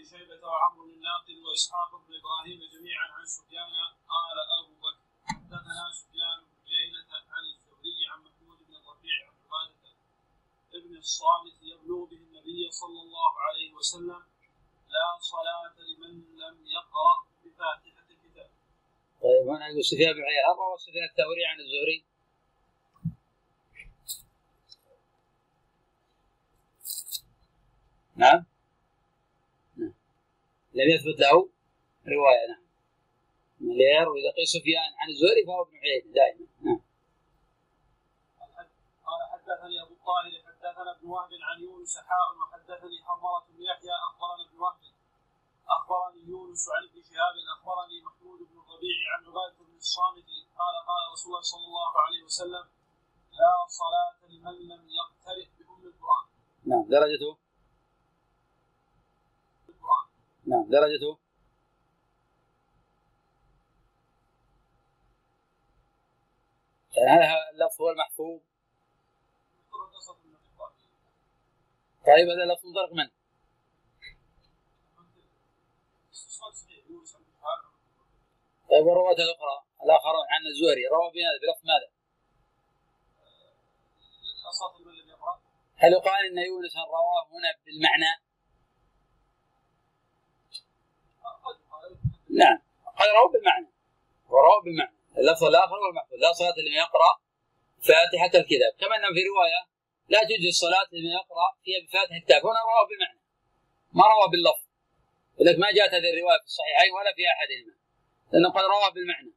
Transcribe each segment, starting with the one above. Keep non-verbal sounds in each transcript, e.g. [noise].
ابي شيبه وعمرو الناقد وإسحاق بن إبراهيم جميعا عن سفيان قال أبو بكر حدثنا سفيان بن عيينة عن الزهري عن محمود بن الربيع عن عباده ابن الصامت يبلغ به النبي صلى الله عليه وسلم لا صلاة لمن لم يقرأ بفاتحة الكتاب. طيب هنا يقول سفيان بن عيينة هل سفيان الثوري عن الزهري؟ نعم لم يثبت له رواية نعم. مليار وإذا قيل سفيان عن الزهري فهو ابن عيينة دائما نعم. قال حدثني أبو الطاهر حدثنا ابن وهب عن يونس حاء وحدثني حمرة بن يحيى أخبرنا ابن وهب أخبرني يونس عن ابن شهاب أخبرني محمود بن الربيع عن عبادة بن الصامت قال قال رسول الله صلى الله عليه وسلم لا صلاة لمن لم يقترئ بأم القرآن. نعم درجته؟ نعم درجته يعني هذا اللفظ هو المحفوظ طيب هذا اللفظ منطلق من؟ طيب والرواة الأخرى الآخرون عن الزهري روى بهذا بلفظ ماذا؟ هل يقال أن يونس رواه هنا بالمعنى؟ نعم. قد روى بالمعنى. وروى بالمعنى. اللفظ الآخر هو المحفوظ. لا صلاة لمن يقرأ فاتحة الكتاب. كما أنه في رواية لا تجوز الصلاة لمن يقرأ فيها بفاتحه الكتاب. هنا روى بالمعنى. ما روى باللفظ. ولذلك ما جاءت هذه الرواية في الصحيحين ولا في أحدهما. لأنه قد روى بالمعنى.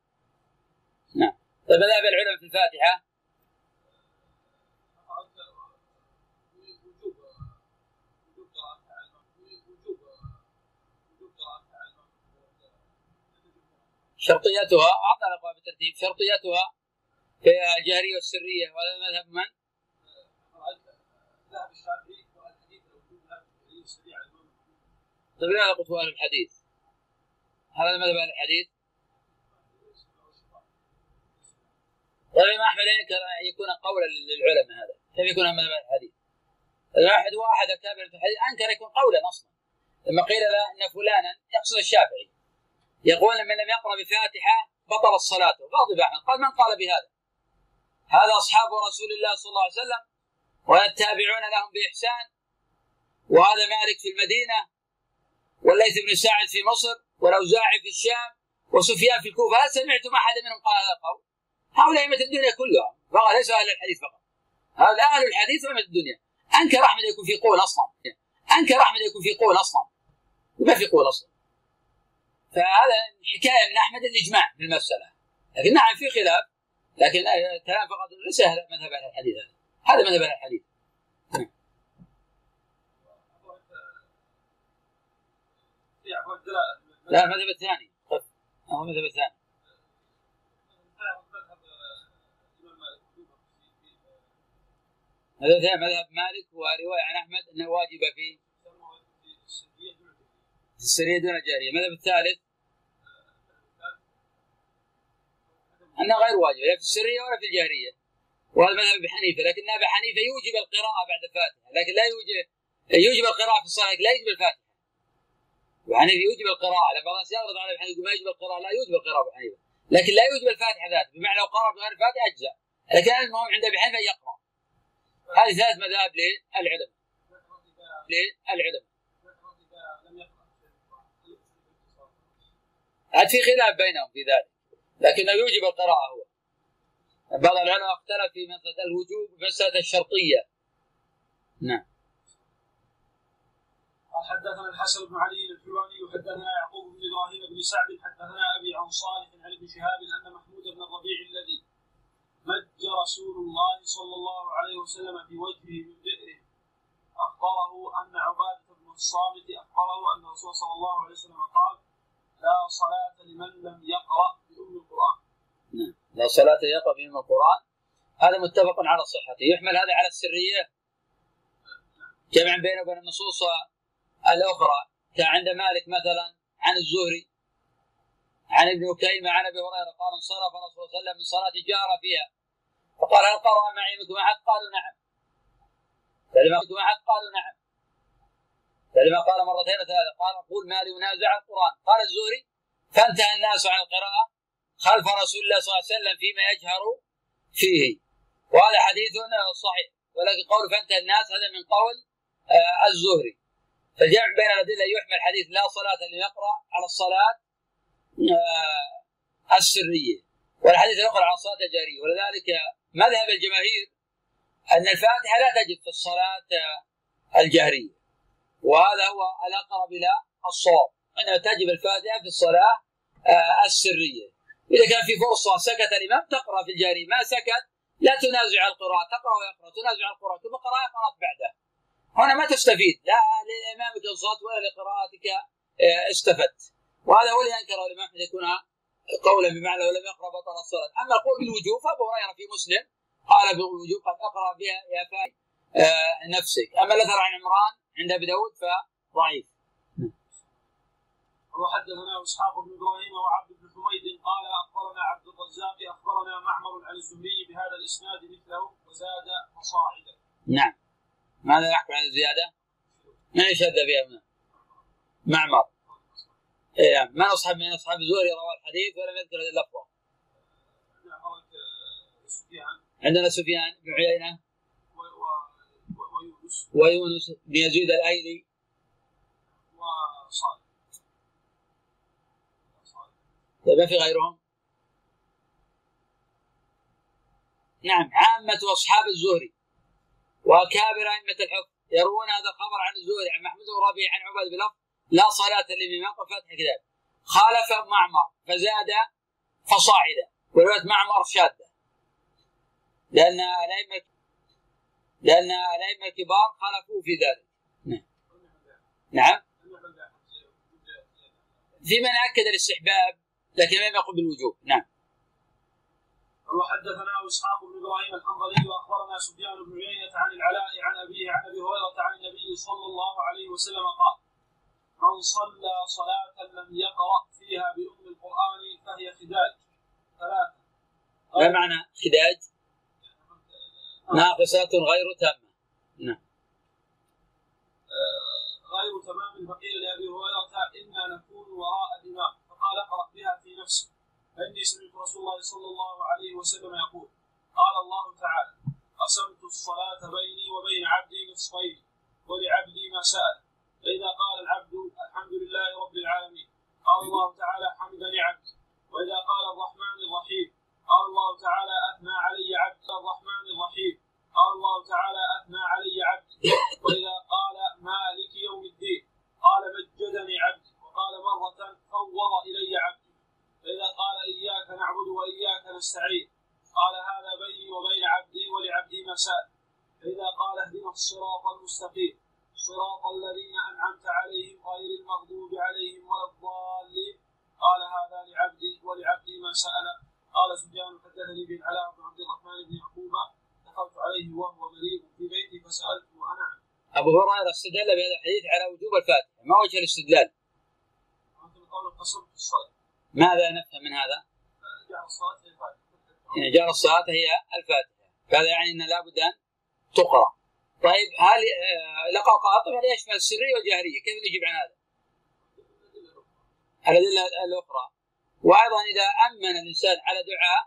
نعم. طيب مذهب العلم في الفاتحة شرطيتها أعطى الابواب بالترتيب شرطيتها في الجهريه والسريه وهذا مذهب من؟ ذهب الشافعي طيب لماذا قلت أهل الحديث؟ هذا مذهب أهل الحديث؟ طيب أحمد ينكر ان يكون قولا للعلماء هذا كيف يكون مذهب أهل الحديث؟ الواحد واحد اكابر في الحديث انكر يكون قولا أصلا لما قيل له إن فلانا يقصد الشافعي يقول من لم يقرأ بفاتحه بطلت صلاته. غاضب احمد قال من قال بهذا؟ هذا أصحاب رسول الله صلى الله عليه وسلم والتابعون لهم بإحسان. وهذا مالك في المدينة والليث بن ساعد في مصر والأوزاعي في الشام وسفيان في الكوفة. هل سمعتم أحد منهم قال هذا القول؟ هؤلاء أئمة الدنيا كلها فقط ليس أهل الحديث فقط. هؤلاء أهل الحديث وأئمة الدنيا. أنكر أحمد يكون في قول أصلا. أنكر أحمد يكون في قول أصلا. ما في قول أصلا؟ فهذا حكايه من أحمد الإجماع في المساله لكن نعم في خلاف. لكن كلام فقط ليس مذهب أهل الحديث هذا. هذا مذهب أهل الحديث. لا المذهب الثاني. هو المذهب الثاني. مذهب الثاني مذهب مالك ورواية عن أحمد انه واجبه في السرية دون الجارية. المذهب الثالث انه غير واجب لا في السريه ولا في الجاريه وهذا مذهب أبي حنيفة لكن أبي حنيفة يوجب القراءة بعد الفاتحة لكن لا يوجب يوجب القراءة في الصلاة لكن لا يوجب الفاتحة. أبو حنيفة يوجب القراءة لما بعض الناس يغلط على أبي حنيفة ما يوجب القراءة لا يوجب القراءة أبو حنيفة. لكن لا يوجب الفاتحة ذاته بمعنى لو قرأ بغير الفاتحة اجزاء لكن المهم عند أبي حنيفة يقرأ. هذه ثلاث مذاهب للعلم. للعلم. هذا في خلاف بينهم في ذلك. لكنه يوجب القراءة هو بعض العلماء اختلف في مسألة الوجوب ومسألة الشرطية نعم قال حدثنا الحسن بن علي الحلواني وحدثنا يعقوب بن إبراهيم بن سعد حدثنا أبي عن صالح عن ابن شهاب أن محمود بن الربيع الذي مج رسول الله صلى الله عليه وسلم في وجهه من بئره أخبره أن عبادة بن الصامت أخبره أن الرسول صلى الله عليه وسلم قال لا صلاة لمن لم. نعم، لا صلاة يقرأ بأم القرآن هذا متفق على صحته، يحمل هذا على السرية جمعا بينه وبين النصوص الأخرى كعند مالك مثلا عن الزهري عن ابن كيمة عن أبي هريرة قال انصرف الرسول صلى الله عليه وسلم من صلاة جار فيها فقال هل قرأ معي منكم احد؟ قالوا نعم. فلما منكم احد؟ قالوا نعم. لما قال مرتين وثلاثه قال قول ما ينازع القرآن قال الزهري فانتهى الناس عن القراءة خلف رسول الله صلى الله عليه وسلم فيما يجهر فيه. وهذا حديث صحيح. ولكن قول فانتهى الناس هذا من قول آه الزهري. فالجمع بين الأدلة يحمل حديث لا صلاة لمن يقرا على الصلاة آه السرية. والحديث الآخر على الصلاة الجارية. ولذلك مذهب الجماهير أن الفاتحة لا تجب في الصلاة الجهريه وهذا هو الأقرب إلى الصواب. أنها تجب الفاتحة في الصلاة آه، السرية. إذا كان في فرصة سكت الإمام تقرأ في الجهريه ما سكت لا تنازع القراءة. تقرأ ويقرأ. تنازع القراءة. ثم قراءه قرات بعده. هنا ما تستفيد. لا لإمامك الصوت ولا لقراءتك آه، استفدت. وهذا هو اللي أنكره الإمام أحمد. يكون قولا بمعنى ولم يقرأ بطل الصلاة. أما القول بالوجوب فأبو هريرة في مسلم قال بالوجوب قد أقرأ بها يا فاي آه، نفسك. أما الأثر عن عمران عند أبي داود فضعيف. وحدثنا إسحاق بن إبراهيم وعبد حميد قال أخبرنا عبد الرزاق أخبرنا معمر عن الزهري بهذا الإسناد مثله وزاد مصاعدا. نعم. ماذا يحكم عن الزيادة؟ من يشد بها معمر. إيه من اصحاب من أصحاب الزهري روى الحديث ولم يذكر هذه اللفظة. عندنا سفيان بن عيينة ويونس ويونس بن يزيد الأيلي طيب ما في غيرهم؟ نعم عامة أصحاب الزهري وأكابر أئمة الحفظ يروون هذا الخبر عن الزهري عن محمود بن عن عباد بلفظ لا صلاة للإمام وفتح كتاب. خالف معمر فزاد فصاعد ورواية معمر شاذة. لأن الأئمة لأن الأئمة الكبار خالفوه في ذلك. نعم. نعم. في من أكد الاستحباب لكن لم يقل بالوجوب نعم وحدثنا إسحاق بن إبراهيم الحنظلي وأخبرنا سفيان بن عيينة عن العلاء عن أبيه عن أبي هريرة عن النبي صلى الله عليه وسلم قال: من صلى صلاة لم يقرأ فيها بأم القرآن فهي خداج ثلاثة. ما معنى خداج؟ ناقصة غير تامة. نعم. آه، غير تمام فقيل لأبي هريرة إنا نكون وراء الإمام اقرأ بها في نفسك فإني سمعت رسول الله صلى الله عليه وسلم يقول قال الله تعالى قسمت الصلاة بيني وبين عبدي نصفين ولعبدي ما سأل فإذا قال العبد الحمد لله رب العالمين قال الله تعالى حمدا عبدي وإذا قال الرحمن الرحيم قال الله تعالى أثنى علي عبد الرحمن الرحيم قال الله تعالى أثنى علي عبدي وإذا قال مالك يوم الدين قال مجدني عبدي وقال مرة فوض إلي عبدي فإذا قال إياك نعبد وإياك نستعين قال هذا بيني وبين عبدي ولعبدي ما سأل فإذا قال اهدنا الصراط المستقيم صراط الذين أنعمت عليهم غير المغضوب عليهم ولا الضالين قال هذا لعبدي ولعبدي ما سأل قال سفيان حدثني بن علاء بن عبد الرحمن بن يعقوب دخلت عليه وهو مريض في بيتي فسألته أنا أبو هريرة استدل بهذا الحديث على وجوب الفاتحة ما وجه الاستدلال؟ ماذا نفهم من هذا؟ يعني جعل الصلاة هي الفاتحة فهذا يعني أن لابد أن تقرأ طيب هل آه، لقى قاطع هذا يشمل السرية والجهرية كيف نجيب عن هذا؟ الأدلة الأخرى وأيضا إذا أمن الإنسان على دعاء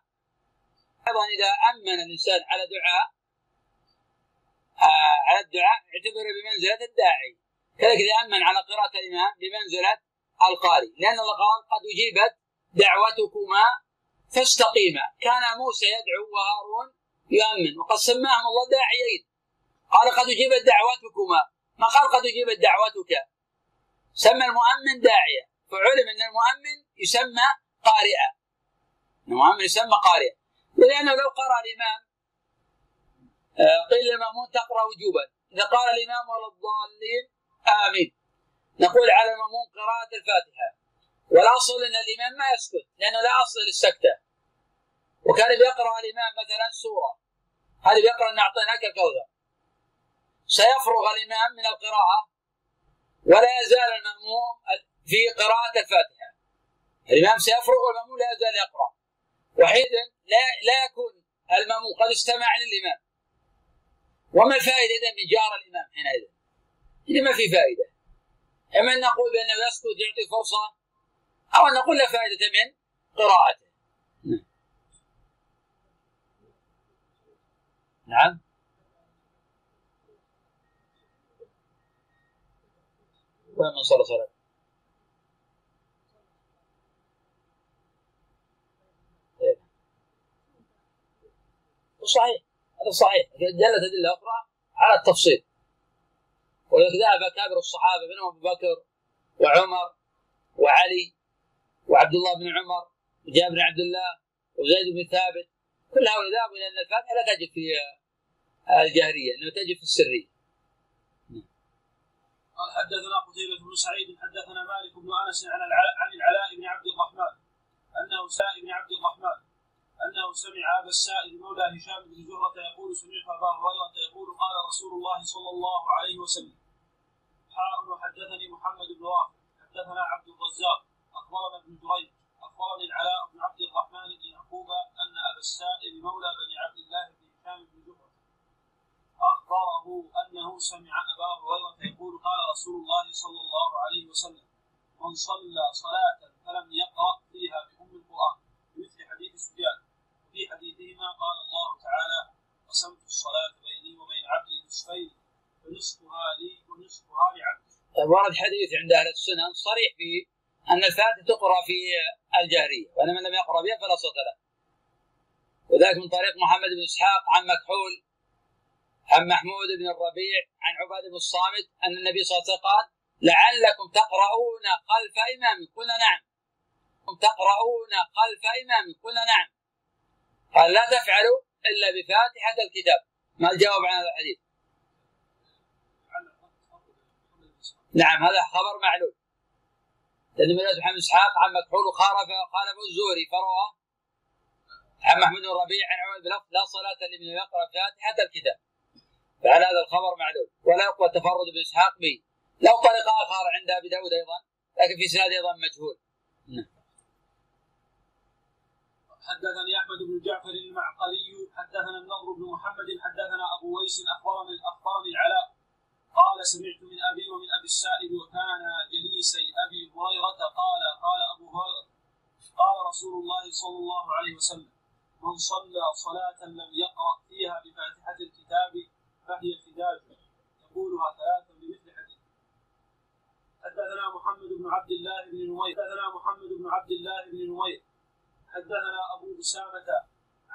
أيضا إذا أمن الإنسان على دعاء آه على الدعاء اعتبره بمنزلة الداعي كذلك إذا أمن على قراءة الإمام بمنزلة القارئ لأن الله قال قد أجيبت دعوتكما فاستقيما. كان موسى يدعو وهارون يؤمن وقد سماهم الله داعيين قال قد أجيبت دعوتكما. ما قال قد أجيبت دعوتك؟ سمى المؤمن داعية. فعلم أن المؤمن يسمى قارئا. المؤمن يسمى قارئا. ولأنه لو قرأ الإمام آه، قيل للمأمون تقرأ وجوبا. إذا قال الإمام ولا الضالين آمين. نقول على المأموم قراءة الفاتحة. والأصل أن الإمام ما يسكت لأنه لا أصل للسكتة. وكان بيقرأ الإمام مثلا سورة. هذه بيقرأ أن أعطيناك الكوثر. سيفرغ الإمام من القراءة ولا يزال المأموم في قراءة الفاتحة. الإمام سيفرغ والمأموم لا يزال يقرأ. وحينئذ لا, لا يكون المأموم قد استمع للإمام. وما الفائدة إذا من جار الإمام حينئذ؟ إذا ما في فائدة. أما أن نقول بانه يسكت يعطي فرصة أو أن نقول لا فائدة من قراءته. نعم. وين من صلى صلاة. صحيح. هذا صحيح. دلت أدلة أخرى على التفصيل. ولذلك ذهب أكابر الصحابة منهم أبو بكر وعمر وعلي وعبد الله بن عمر وجابر بن عبد الله وزيد بن ثابت. كل هؤلاء ذهبوا إلى أن الفاتحة لا تجب في الجهرية إنما تجب في السرية. قال حدثنا قتيبة بن سعيد حدثنا مالك بن أنس عن العلاء بن عبد الرحمن أنه سائل بن عبد الرحمن أنه سمع ابا السائل مولى هشام بن زهرة يقول سمعت أبا هريرة يقول قال رسول الله صلى الله عليه وسلم حاء وحدثني محمد بن رافع حدثنا عبد الرزاق أخبرنا ابن جريج أخبرني العلاء بن عبد الرحمن بن يعقوب أن أبا السائل مولى بني عبد الله بن هشام بن زهرة أخبره أنه سمع أبا هريرة يقول قال رسول الله صلى الله عليه وسلم من صلى صلاة فلم يقرأ فيها بأم القرآن بمثل حديث سفيان. وفي حديثهما قال الله تعالى قسمت الصلاة بيني وبين عبدي نصفين فنصفها لي ونصفها لعبدي. طيب ورد حديث عند أهل السنن صريح في أن الفاتحة تقرأ في الجهرية وان من لم يقرأ بها فلا صوت له. وذلك من طريق محمد بن إسحاق عن مكحول عن محمود بن الربيع عن عباد بن الصامت أن النبي صلى الله عليه وسلم قال لعلكم تقرؤون خلف إمامكم. قلنا نعم. تقرؤون خلف إمامكم. قلنا نعم. قال لا تفعلوا إلا بفاتحة الكتاب. ما الجواب عن هذا الحديث؟ نعم هذا خبر معلول لأن من محمد إسحاق عن مكحول وخالف خالف الزوري فروى عن محمود بن ربيع عن عمر بلفظ لا صلاة لمن يقرأ فاتحة الكتاب. فعلى هذا الخبر معلول ولا يقوى تفرد بن اسحاق به له طريق آخر عند أبي داود أيضا لكن في سناد أيضا مجهول. نعم. حدثني أحمد بن جعفر المعقلي حدثنا النضر بن محمد حدثنا أبو ويس اخبرني اخبرني العلاء. قال سمعت من أبي ومن أبي السائب وكان جليسي أبي هريرة قال قال أبو هريرة قال رسول الله صلى الله عليه وسلم من صلى صلاة لم يقرأ فيها بفاتحة الكتاب فهي خداج يقولها ثلاثا بمثل حديث. حدثنا محمد بن عبد الله بن نمير حدثنا محمد بن عبد الله بن نمير حدثنا أبو أسامة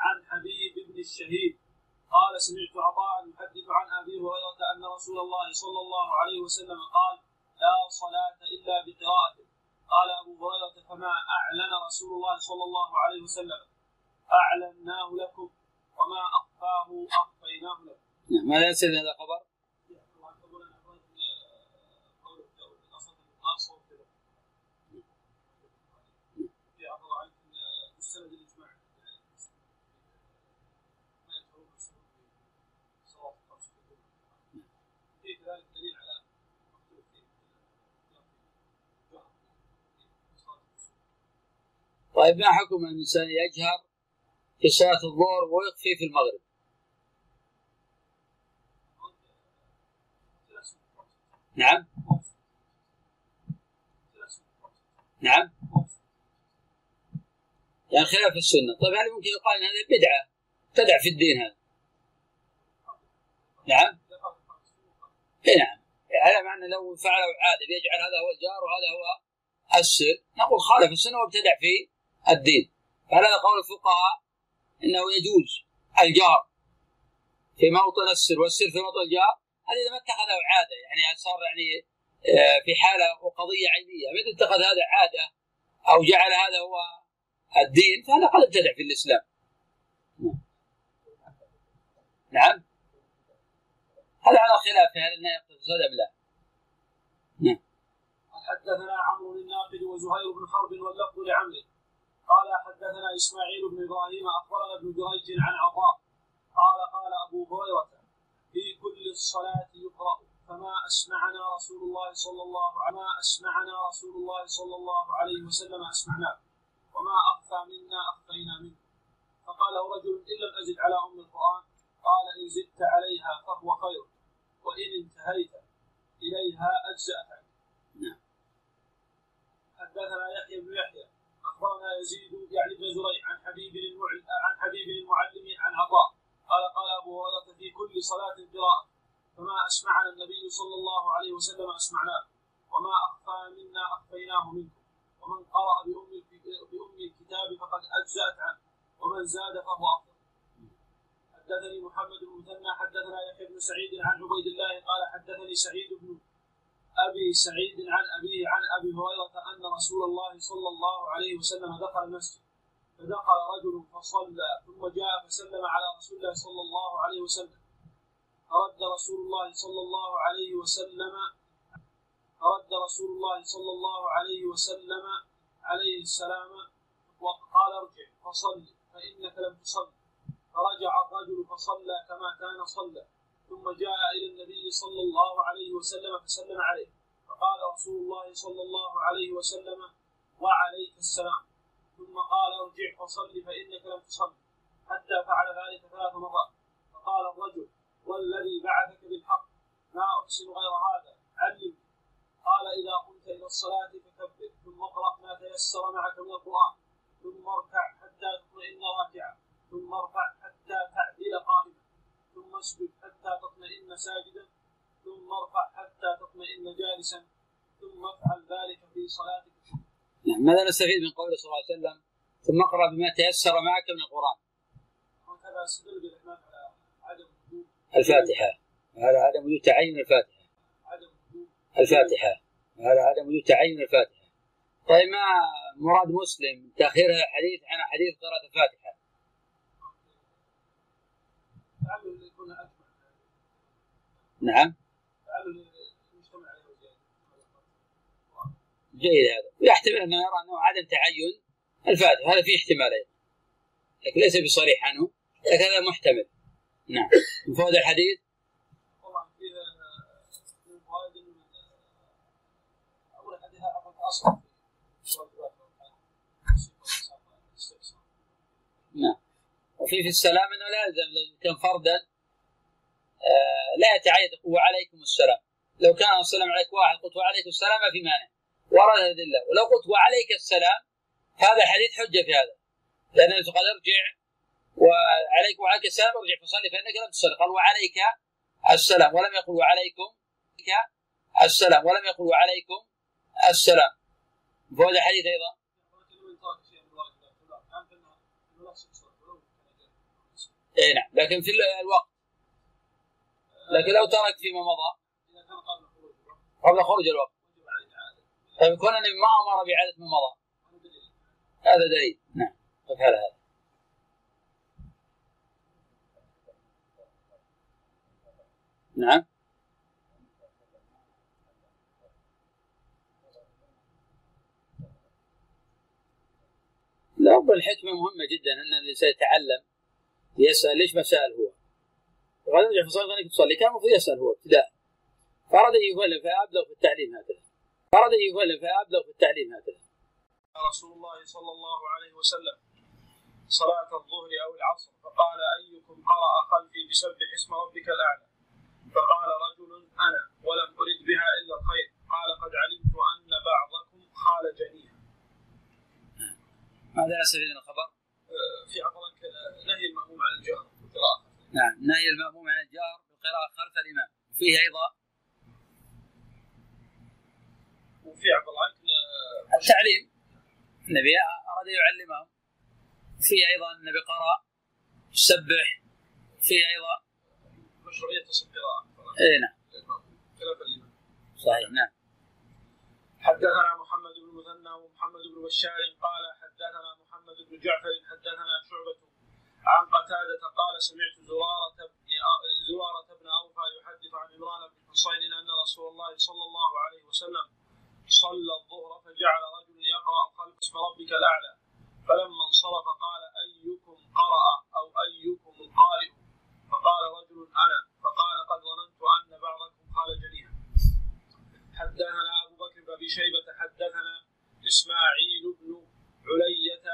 عن حبيب بن الشهيد قال سمعت عطاء يحدث عن أبي هريرة أن رسول الله صلى الله عليه وسلم قال لا صلاة إلا بقراءة. قال أبو هريرة فما أعلن رسول الله صلى الله عليه وسلم؟ أعلناه لكم وما أخفاه أخفيناه لكم. نعم ماذا ينسى هذا الخبر؟ طيب ما حكم الإنسان يجهر في صلاة الظهر ويخفي في المغرب؟ نعم. نعم. يعني خلاف السنة. طيب هل ممكن يقال أن هذه بدعة تدع في الدين هذا. نعم. إي نعم. على معنى لو فعله عادة بيجعل هذا هو الجار وهذا هو السر نقول خالف السنة وابتدع في الدين. فهذا قول الفقهاء إنه يجوز الجار في موطن السر والسر في موطن الجار. هذا إذا ما اتخذه عاده يعني صار يعني آه، في حالة وقضية عينيه ما اتخذ هذا عاده أو جعل هذا هو الدين فهذا قد ابتدع في الإسلام. نعم. هذا على خلاف هل انه يقتصد أم لا؟ نعم. حدثنا عمرو الناقد وزهير بن حرب واللفظ لعمرو. قال حدثنا إسماعيل بن إبراهيم أخبرنا ابن جريج عن عطاء. قال قال أبو هريرة في كل الصلاة يقرأ فما أسمعنا رسول الله صلى الله عليه أسمعنا رسول الله صلى الله عليه وسلم اسمعناه وما أخفى منا أخفينا منه. فقال رجل إن لم أزد على أم القرآن؟ قال إن زدت عليها فهو خير وإن انتهيت إليها اجزات عنك حدثنا يحيى بن يحيى نعم يزيد يعني ابن زريع عن حبيب عن حبيب المعلم عن عطاء. قال قال أبو هريرة في كل صلاة قراءة. فما أسمعنا النبي صلى الله عليه وسلم أسمعناه. وما أخفى منا أخفيناه منكم. ومن قرأ بأم بأم الكتاب فقد أجزأت عنه. ومن زاد فهو أفضل. حدثني محمد بن مثنى حدثنا يحيى بن سعيد عن عبيد الله قال حدثني سعيد بن أبي سعيد عن أبيه عن أبي هريرة أن رسول الله صلى الله عليه وسلم دخل المسجد. فدخل رجل فصلى ثم جاء فسلم على رسول الله صلى الله عليه وسلم. فرد رسول الله صلى الله عليه وسلم فرد رسول الله صلى الله عليه وسلم عليه السلام وقال ارجع فصل فإنك لم تصل فرجع الرجل فصلى كما كان صلى. ثم جاء إلى النبي صلى الله عليه وسلم فسلم عليه. فقال رسول الله صلى الله عليه وسلم وعليك السلام. ثم قال ارجع فصل فإنك لم تصل حتى فعل ذلك ثلاث مرات. فقال الرجل والذي بعثك بالحق ما أحسن غير هذا علم قال إذا قمت إلى الصلاة فكبر ثم اقرأ ما تيسر معك من القرآن ثم اركع حتى تطمئن راكعا ثم ارفع حتى تعدل قائما. ثم اسجد حتى تطمئن ساجدا ثم ارفع حتى تطمئن جالسا ثم افعل ذلك في صلاتك. نعم ماذا نستفيد من قوله صلى الله عليه وسلم؟ ثم اقرأ بما تيسر معك من القرآن. هكذا استدل بالاحناف على عدم وجود الفاتحة. على عدم وجود تعين الفاتحة. عدم وجود الفاتحة. على عدم وجود تعين الفاتحة. طيب ما مراد مسلم تاخير الحديث عن حديث قراءة الفاتحة؟ نعم. جيد هذا. ويحتمل أنه يرى أنه عدم تعين الفاتحه هذا فيه احتمال أيضا لكن ليس بصريح عنه. لكن هذا محتمل. نعم. من فوائد الحديث. نعم. وفي في السلام أنه لا يلزم كان فردا لا يتعين وعليكم السلام. لو كان السلام عليك واحد قلت وعليكم السلام ما في مانع. ورد الأدلة. ولو قلت وعليك السلام هذا الحديث حجة في هذا. لأن قال ارجع وعليك وعليك السلام ارجع فصلي فإنك لم تصلي قال وعليك السلام. ولم يقل وعليكم السلام. ولم يقل وعليكم السلام. فهذا الحديث أيضا. اي نعم. لكن في الوقت لكن لو ترك فيما مضى قبل خروج الوقت. طيب كون النبي ما أمر باعاده ما مضى. هذا دليل. نعم. ففعل هذا نعم. لا الحكمة مهمة جدا أن الإنسان يتعلم يسأل ليش ما سأل هو؟ يرجع في صلاة أنك تصلي كان المفروض يسأل هو ابتداء فأراد أن يفهم فأبلغ في التعليم هكذا أراد أن يفهم فأبلغ في التعليم هكذا رسول الله صلى الله عليه وسلم صلاة الظهر أو العصر. فقال أيكم قرأ خلفي بسبح اسم ربك الأعلى. فقال رجل أنا ولم أرد بها إلا الخير. قال قد علمت أن بعضكم خالجنيها ماذا نستفيد من الخبر؟ آه، في عفوا نهي المأموم عن الجهر. نعم. نهي المأموم عن الجهر بالقراءة خلف الإمام. وفيه أيضا وفي عبد الله عنك آه، التعليم. النبي أراد أن يعلمهم فيه أيضا النبي قرأ سبح فيه أيضا مشروعية تصل قراءة. إيه نعم. خلاف الإمام. صحيح نعم. حدثنا محمد بن مثنى ومحمد بن بشار قال حدثنا محمد بن جعفر حدثنا شعبة عن قتادة قال سمعت زرارة بن زرارة بن أوفى يحدث عن عمران بن حصين أن رسول الله صلى الله عليه وسلم صلى الظهر فجعل رجل يقرأ خلف اسم ربك الأعلى. فلما انصرف قال أيكم قرأ أو أيكم القارئ؟ فقال رجل أنا. فقال قد ظننت أن بعضكم خالجنيها حدثنا أبو بكر بن شيبة حدثنا إسماعيل بن علية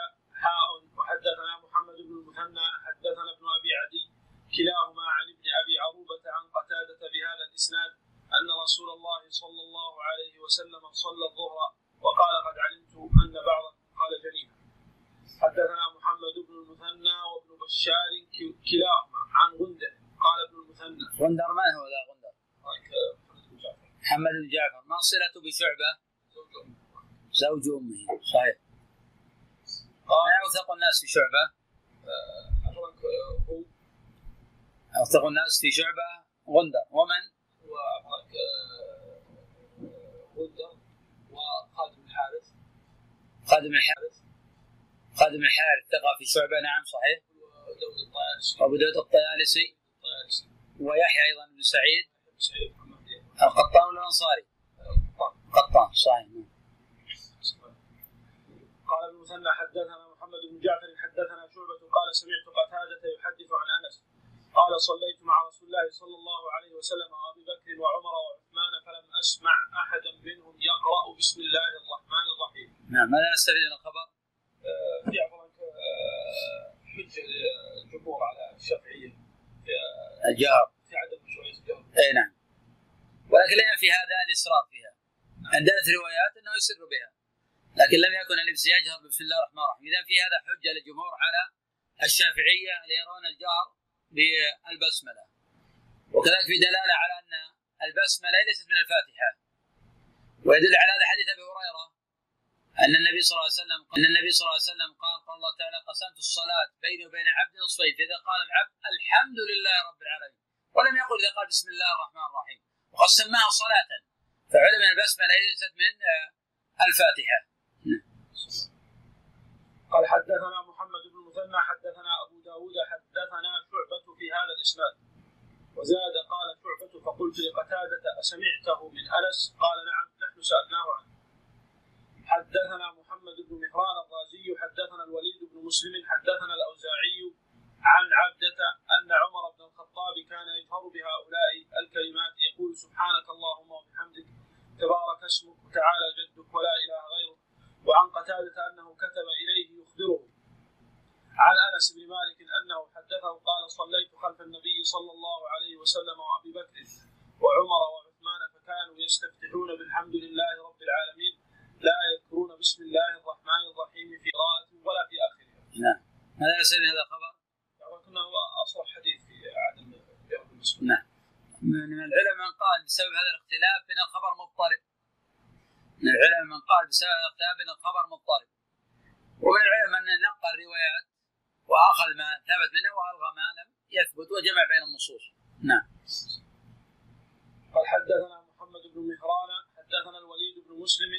حاء وحدثنا محمد بن المثنى حدثنا ابن أبي عدي كلاهما عن ابن أبي عروبة عن قتادة بهذا الإسناد أن رسول الله صلى الله عليه وسلم صلى الظهر وقال قد علمت أن بعضكم قال جنيها بشعبة زوج أمه صحيح. ما أوثق الناس في هو أوثق الناس في شعبة؟ غندر ومن؟ غندر الحارث خادم الحارث. خادم الحارث ثقة في شعبة نعم صحيح. وداود الطيالسي. وأبو داود الطيالسي. ويحيى أيضا بن سعيد. بن سعيد محمد. القطان والأنصاري قطان صحيح. نعم. قال ابن المثنى حدثنا محمد بن جعفر حدثنا شعبة قال سمعت قتادة يحدث عن أنس. قال صليت مع رسول الله صلى الله عليه وسلم وأبي بكر وعمر وعثمان فلم أسمع أحدا منهم يقرأ بسم الله الرحمن الرحيم. نعم ماذا نستفيد من الخبر؟ آه، في عفوا آه، حجة للجمهور على الشافعية. في الجهر في عدم مشروعية الجهر اي نعم. ولكن لا ينفي هذا الاصرار فيها عندنا روايات إنه يسر بها. لكن لم يكن اللبس يجهر بسم الله الرحمن الرحيم. اذا في هذا حجة للجمهور على الشافعية اللي يرون الجهر بالبسملة. وكذلك في دلالة على أن البسملة ليست من الفاتحة. ويدل على هذا حديث أبي هريرة. أن النبي صلى الله عليه وسلم أن النبي صلى الله عليه وسلم قال قال الله تعالى قسمت الصلاة بيني وبين عبد نصفين. فاذا قال العبد الحمد لله رب العالمين. ولم يقل إذا قال بسم الله الرحمن الرحيم. وقد سماها صلاة. فعلم أن البسمله ليست من آه، الفاتحة. قال حدثنا محمد بن المثنى حدثنا أبو داود حدثنا شعبة في هذا الإسناد. وزاد قال شعبة فقلت لقتادة أسمعته من أنس؟ قال نعم نحن سألناه عنه. حدثنا محمد بن مهران الرازي حدثنا الوليد بن مسلم حدثنا الأوزاعي عن عبدة أن عمر بن الخطاب كان يجهر بهؤلاء الكلمات. يقول سبحانك اللهم وبحمدك تبارك اسمك وتعالى جدك ولا إله غيرك. وعن قتادة أنه كتب إليه يخبره. عن أنس بن مالك أنه حدثه قال صليت خلف النبي صلى الله عليه وسلم وأبي بكر وعمر وعثمان فكانوا يستفتحون بالحمد لله رب العالمين لا يذكرون بسم الله الرحمن الرحيم في قراءة ولا في آخرها. نعم. يسأل هذا الخبر؟ لكنه أصرح حديث في عدم جواب المسلم نعم من العلماء من قال بسبب هذا الاختلاف بين الخبر مضطرب. من العلماء من قال بسبب الاختلاف بين الخبر مضطرب. ومن العلماء من نقى الروايات وآخذ ما ثبت منه وألغى ما لم يثبت وجمع بين النصوص. نعم. قال حدثنا محمد بن مهران حدثنا الوليد بن مسلم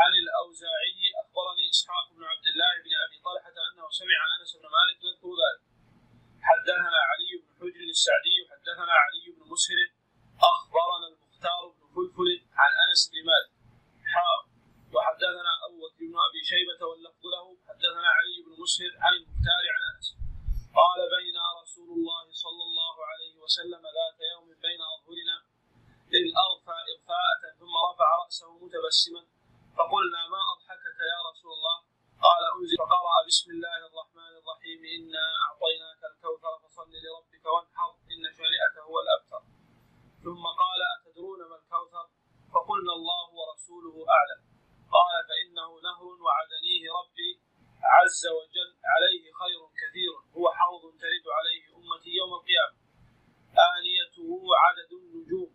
عن الأوزاعي أخبرني إسحاق بن عبد الله بن أبي طلحة أنه سمع أنس بن مالك يذكر ذلك. حدثنا علي بن حجر السعدي حدثنا علي بن مسهر أخبرنا المختار بن فلفل عن أنس بن مالك. حاء وحدثنا أبو بن أبي شيبة واللفظ له. حدثنا علي بن مسهر عن المختار عن أنس. قال بين رسول الله صلى الله عليه وسلم ذات يوم بين أظهرنا إذ أغفى إغفاءة ثم رفع رأسه متبسما فقلنا ما أضحكك يا رسول الله؟ قال أنزل. فقرأ بسم الله الرحمن الرحيم إنا أعطيناك الكوثر فصل لربك وانحر إن شانئك هو الأبتر. ثم قال أتدرون ما الكوثر? فقلنا الله ورسوله أعلم. قال فإنه نهر وعدنيه ربي عز وجل عليه خير كثير هو حوض ترد عليه أمتي يوم القيامة آنيته عدد النجوم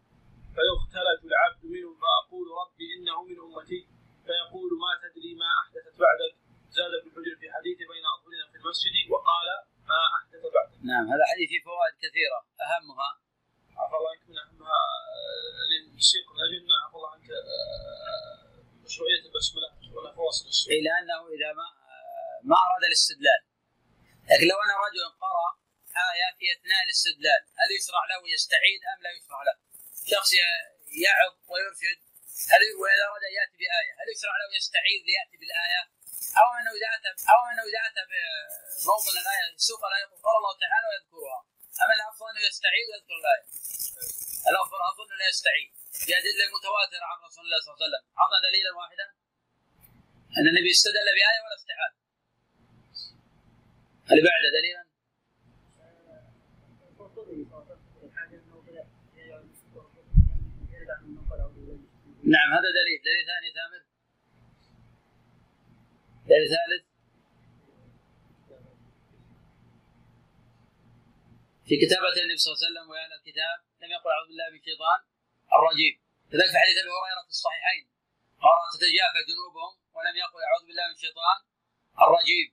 فيختلج العبد منهم فأقول ربي إنه من أمتي فيقول ما تدري ما أحدثت بعدك زاد ابن حجر في حديث بين أظهرنا في المسجد وقال ما أحدث بعدك نعم هذا حديث فيه فوائد كثيرة. أهمها. عفى الله عنك من أهمها آه، للسيق من أجل عفى الله عنك آه، مشروعية البسملة ولا فواصل السوق إلى أنه إذا ما ما أراد الاستدلال. لكن لو أن رجل قرأ آية في أثناء الاستدلال هل يشرع له يستعيد أم لا يشرع له؟ شخص يعظ ويرشد هل وإذا أراد يأتي بآية هل يشرع له يستعيد ليأتي بالآية؟ أو أنه إذا أتى أو أنه إذا أتى بموطن الآية سوق الآية قال الله تعالى ويذكرها أما الأفضل أنه يستعيد ويذكر الآية الأفضل أظن أنه يستعيد بأدلة متواترة عن رسول الله صلى الله عليه وسلم. أعطى دليلا واحدا. أن النبي استدل بآية ولا استعاد اللي بعده دليلا. نعم هذا دليل. دليل ثاني ثامر. دليل ثالث. في كتابة النبي صلى الله عليه وسلم وأهل الكتاب لم يقل أعوذ بالله من الشيطان الرجيم. كذلك في حديث أبي هريرة في الصحيحين قال تتجافى جنوبهم ولم يقل أعوذ بالله من الشيطان الرجيم.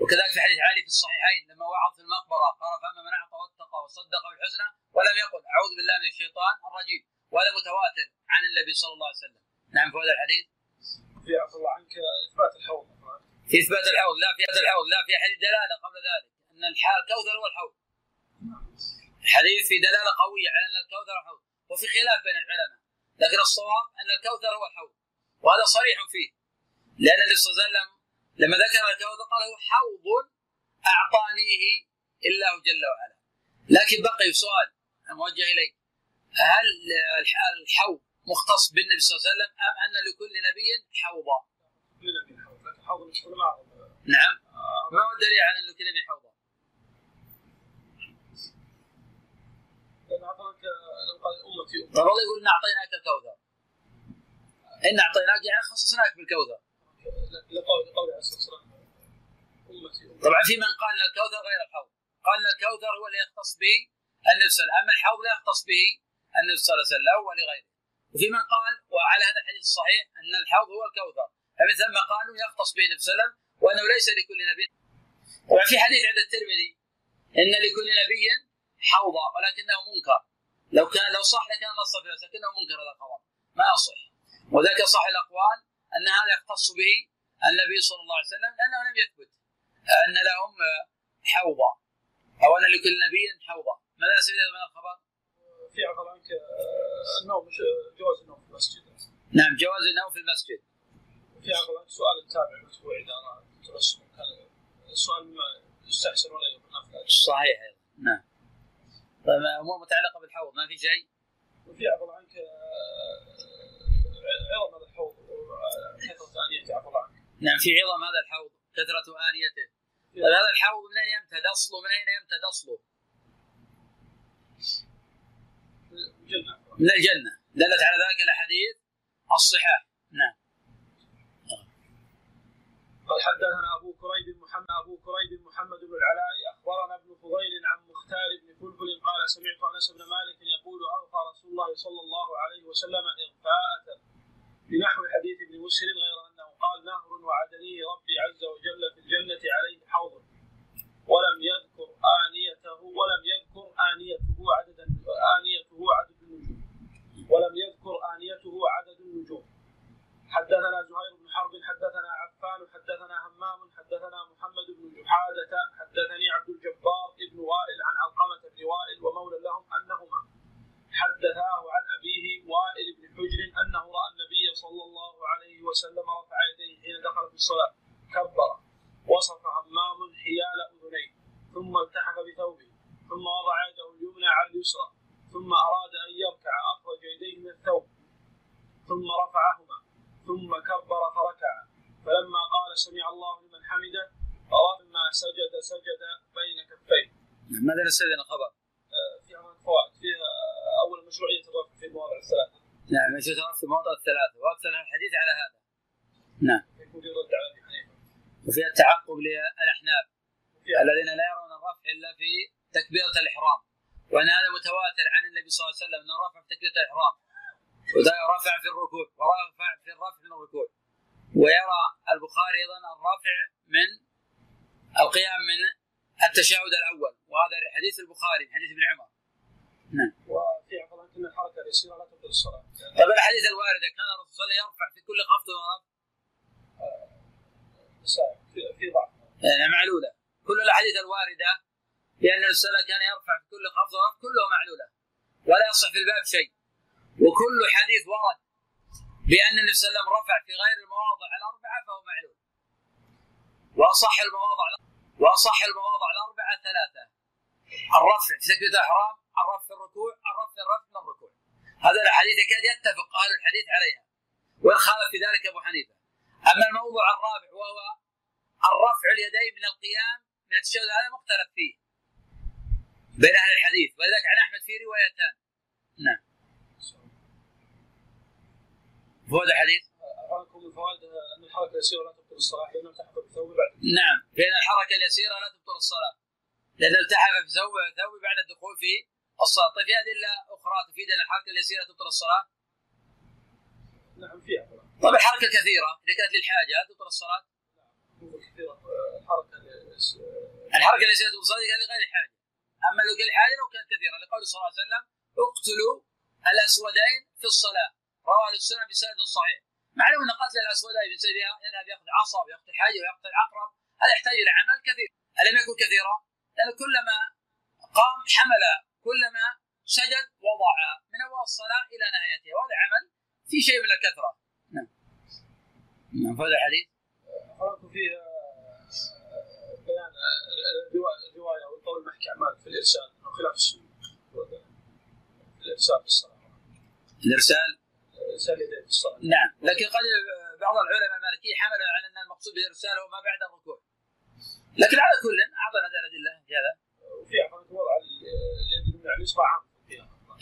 وكذلك في حديث علي في الصحيحين لما وعظ في المقبرة قال فأما من أعطى واتقى وصدق بالحسنى ولم يقل أعوذ بالله من الشيطان الرجيم. وهذا متواتر عن النبي صلى الله عليه وسلم. نعم في هذا الحديث. في عفى الله عنك إثبات الحوض. في إثبات الحوض لا في اثبات الحوض لا في حديث دلاله قبل ذلك أن الكوثر هو الحوض الحديث في دلالة قوية على أن الكوثر حوض وفي خلاف بين العلماء لكن الصواب أن الكوثر هو الحوض وهذا صريح فيه. لأن النبي صلى الله عليه وسلم لما ذكر الكوثر قال هو حوض أعطانيه الله جل وعلا. لكن بقي سؤال موجه إليك هل الحوض مختص بالنبي صلى الله عليه وسلم أم أن لكل نبي حوضا؟ نعم. ما هو الدليل على أن لكل نبي حوضا؟ طب الله يقول إن أعطيناك الكوثر. إن أعطيناك يعني خصصناك بالكوثر. طبعا في من قال إن الكوثر غير الحوض. قال إن الكوثر هو اللي يختص به النبي صلى الله عليه وسلم. أما الحوض لا يختص به النبي صلى الله عليه وسلم ولغيره وفي من قال وعلى هذا الحديث الصحيح أن الحوض هو الكوثر. فمن ثم قالوا يختص به النبي صلى الله عليه وسلم وأنه ليس لكل نبي. طبعا في حديث عند الترمذي إن لكل نبي حوضا ولكنه منكر. لو كان لو صح لكان نص في لكنه منكر هذا الخبر. ما يصح. وذاك صح الأقوال أن هذا يختص به النبي صلى الله عليه وسلم لأنه لم يثبت. أن لهم حوضا أو أن لكل نبي حوضا. ماذا يستفيد من الخبر؟ في عفوا عنك النوم جواز النوم في المسجد. نعم جواز النوم في المسجد. في عفوا عنك سؤال التابع المتبوع إذا تبسم كان السؤال ما يستحسن ولا يكون صحيح نعم. امور متعلقة بالحوض؟ ما في شيء؟ وفي عفوا عنك عظم هذا الحوض كثره آنيته عفوا عنك. نعم في عظم هذا الحوض كثرة آنيته. طيب هذا الحوض من أين يمتد؟ أصله من أين يمتد؟ أصله؟ من الجنة. دلت على ذلك الأحاديث الصحاح نعم. قال حدثنا أبو كريب محمد أبو كريب محمد بن العلاء أخبرنا ابن فضيل عن مختار بن فلفل قال سمعت أنس بن مالك يقول اغفى رسول الله صلى الله عليه وسلم إغفاءة بنحو حديث ابن مسلم غير أنه قال نهر وعدنيه ربي عز وجل في الجنة عليه حوض ولم يذكر آنيته ولم يذكر آنيته عدد آنيته عدد ولم يذكر آنيته عدد النجوم. حدثنا زهير بن حرب حدثنا عفان حدثنا همام حدثنا محمد بن جحادة حدثني عبد الجبار بن وائل عن علقمة بن وائل ومولى لهم أنهما. حدثاه عن أبيه وائل بن حجر أنه رأى النبي صلى الله عليه وسلم رفع يديه حين دخل في الصلاة. كبر. وصف همام حيال أذنيه ثم التحف بثوبه ثم وضع يده اليمنى على اليسرى. ثم أراد أن يركع أخرج يديه من الثوب ثم رفعهما ثم كبر فركع فلما قال سمع الله لمن حمده فلما سجد سجد بين كفيه. ماذا نستفيد الخبر؟ فيها فوائد فيها أول مشروعية الرفع في المواضع الثلاثة. نعم مشروعية الرفع في المواضع الثلاثة وأكثر الحديث على هذا. نعم. يكون في رد على. وفيها التعقب للأحناف الذين لا يرون الرفع إلا في تكبيرة الإحرام وأن هذا متواتر عن النبي صلى الله عليه وسلم إنه رفع في تكبيرة الإحرام. ورفع في الركوع ورفع في الرفع من الركوع. ويرى البخاري أيضا الرفع من القيام من التشهد الأول. وهذا حديث البخاري حديث ابن عمر. نعم. وفي عفوا ان الحركة اليسيرة لا تبطل الصلاة. طيب الاحاديث الواردة كان الرسول صلى الله عليه وسلم يرفع في كل خفض ورفع. في ضعف. يعني معلولة. كل الأحاديث الواردة بان الرسول كان يرفع في كل خفض ورفع كلها معلولة. ولا يصح في الباب شيء. وكل حديث ورد بأن النبي صلى الله عليه وسلم رفع في غير المواضع الأربعة فهو معلول. وأصح المواضع وأصح المواضع الأربعة ثلاثة. الرفع في تكبيره الإحرام الرفع في الركوع الرفع في الرفع من الركوع. هذا الحديث يكاد يتفق أهل الحديث عليها. وان خالف في ذلك أبو حنيفة. أما الموضوع الرابع وهو الرفع اليدين من القيام من التشهد هذا مختلف فيه. بين أهل الحديث. ولذلك عن أحمد في روايتان. نعم. فوائد الحديث؟ من فوائد أن الحركة اليسيرة لا تبطل الصلاة لأنه التحف بثوبه بعد. نعم. بين الحركة اليسيرة لا تبطل الصلاة. لأنه التحف بثوبه ثوبه بعد الدخول في الصلاة. طيب في أدلة أخرى تفيد أن الحركة اليسيرة تبطل الصلاة؟ نعم فيها. طيب الحركة كثيرة. إذا كانت للحاجة هل تبطل؟ كثيرة. الحركة الحركة التي تبطل الصلاة كان لغير الحاجة. أما لو كان الحاجة لو كانت كثيره لقول صلى الله عليه وسلم اقتلوا الأسودين في الصلاة. رواه السنة بسند صحيح. معلوم أن قتل الأسودين بسبب يذهب ياخذ عصا ويقتل حي ويقتل عقرب هذا يحتاج إلى عمل كثير. الم يكن كثيرا؟ لأنه كلما قام حمل كلما سجد وضع من أول الصلاة إلى نهايتها وهذا عمل في شيء من الكثرة. نعم. نعم هذا الحديث. قرأت بيان الروايه أو القول المحكي عن في الإرسال انه خلاف السنة الإرسال في الصلاة. الإرسال؟ ارسال يديه في الصلاة. نعم. لكن قد بعض العلماء المالكية حملوا على أن المقصود بالارسال هو ما بعد الركوع. لكن على كل اعطنا الأدلة في هذا. وفي حركه وضع اليد اليمنى على اليسرى عام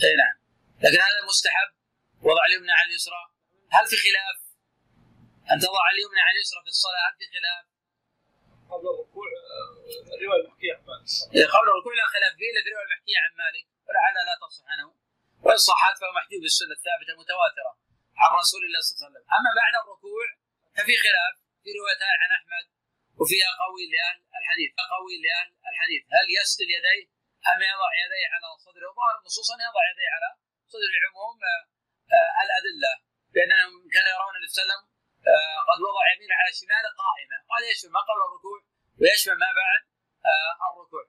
إي نعم. لكن هذا مستحب. وضع اليمنى على اليسرى. هل في خلاف؟ أن تضع اليمنى على اليسرى في الصلاة هل في خلاف؟ قبل الركوع الروايه المحكيه عن مالك. قبل الركوع لا خلاف فيه إلا الروايه المحكيه عن مالك. ولعلها لا تصح عنه. وإن صحت فهو محجوب بالسنة الثابتة المتواترة عن رسول الله صلى الله عليه وسلم. أما بعد الركوع ففي خلاف في روايتان عن أحمد وفيها قوي لأهل الحديث. قوي لأهل الحديث. هل يسدل يديه أم يضع يديه على صدره؟ وظاهر النصوص ان يضع يديه على صدر العموم آه الأدلة. بانهم كانوا يرون النبي صلى الله عليه وسلم آه قد وضع يمينه على شماله قائمه. وهذا يشمل ما قبل الركوع ويشمل ما بعد؟ آه الركوع.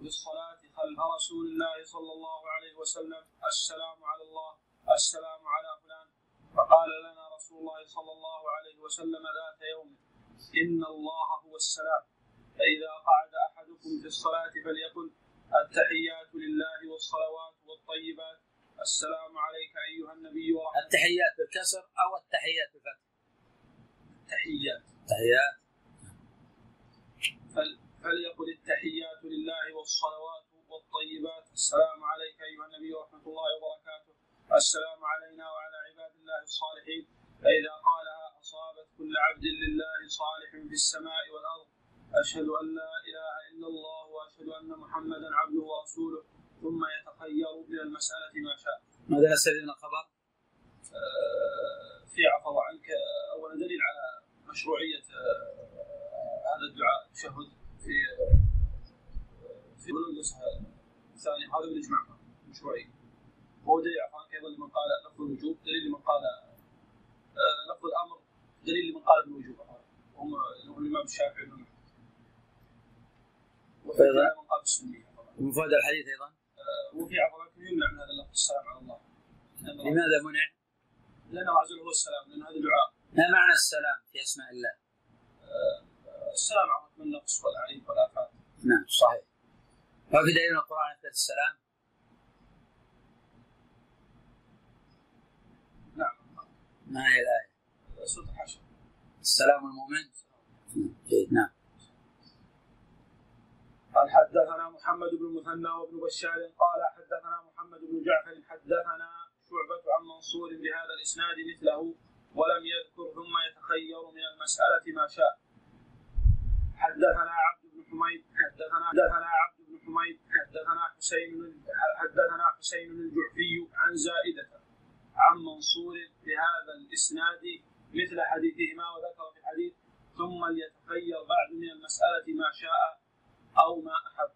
في الصلاة خلف رسول الله صلى الله عليه وسلم. السلام على الله. السلام على فلان. فقال لنا رسول الله صلى الله عليه وسلم ذات يوم إن الله هو السلام. فإذا قعد أحدكم في الصلاة فليقل التحيات لله والصلوات والطيبات. السلام عليك أيها النبي ورحمة التحيات بالكسر أو التحيات بالفتح. التحيات. تحيات. فل- فليقل التحيات لله والصلوات والطيبات. السلام عليك أيها النبي ورحمة الله وبركاته. السلام علينا وعلى عباد الله الصالحين. فإذا قالها أصابت كل عبد لله صالح في السماء والأرض. أشهد أن لا إله إلا الله وأشهد أن محمدا عبده ورسوله. ثم يتخير من المسألة ما شاء. ماذا من الخبر؟ آه، في عفو عنك أولا دليل على مشروعية آه، هذا الدعاء التشهد في في بلوغ الثاني هذا بالإجماع مشروعية وهو دليل عفوا عنك أيضا لمن قال لفظ الوجوب دليل لمن قال آه، لفظ الأمر دليل لمن قال بالوجوب هم الإمام الشافعي وفي أيضا؟ من قال بالسنية عفوا ومفاد الحديث أيضا؟ آه، وفي عفوا عنك يمنع من هذا اللفظ السلام على الله. لماذا منع؟ لأن الله عز وجل هو السلام لأن هذا دعاء. ما معنى السلام في أسماء الله؟ السلام عليكم من النقص والعيب والآفات نعم صحيح. ما في دليل من القرآن اثبات السلام؟ نعم ما هي الآية؟ سورة الحشر السلام المؤمن؟ جيد نعم. قال حدثنا محمد بن المثنى وابن بشار قال حدثنا محمد بن جعفر حدثنا شعبة عن منصور بهذا الإسناد مثله ولم يذكر ثم يتخير من المسألة ما شاء. حدثنا عبد بن حميد حدثنا حدثنا عبد بن حميد حدثنا حسين حدثنا حسين الجعفي عن زائدة عن منصور بهذا الإسناد مثل حديثهما وذكر في الحديث ثم ليتخير بعد من المسألة ما شاء أو ما أحب.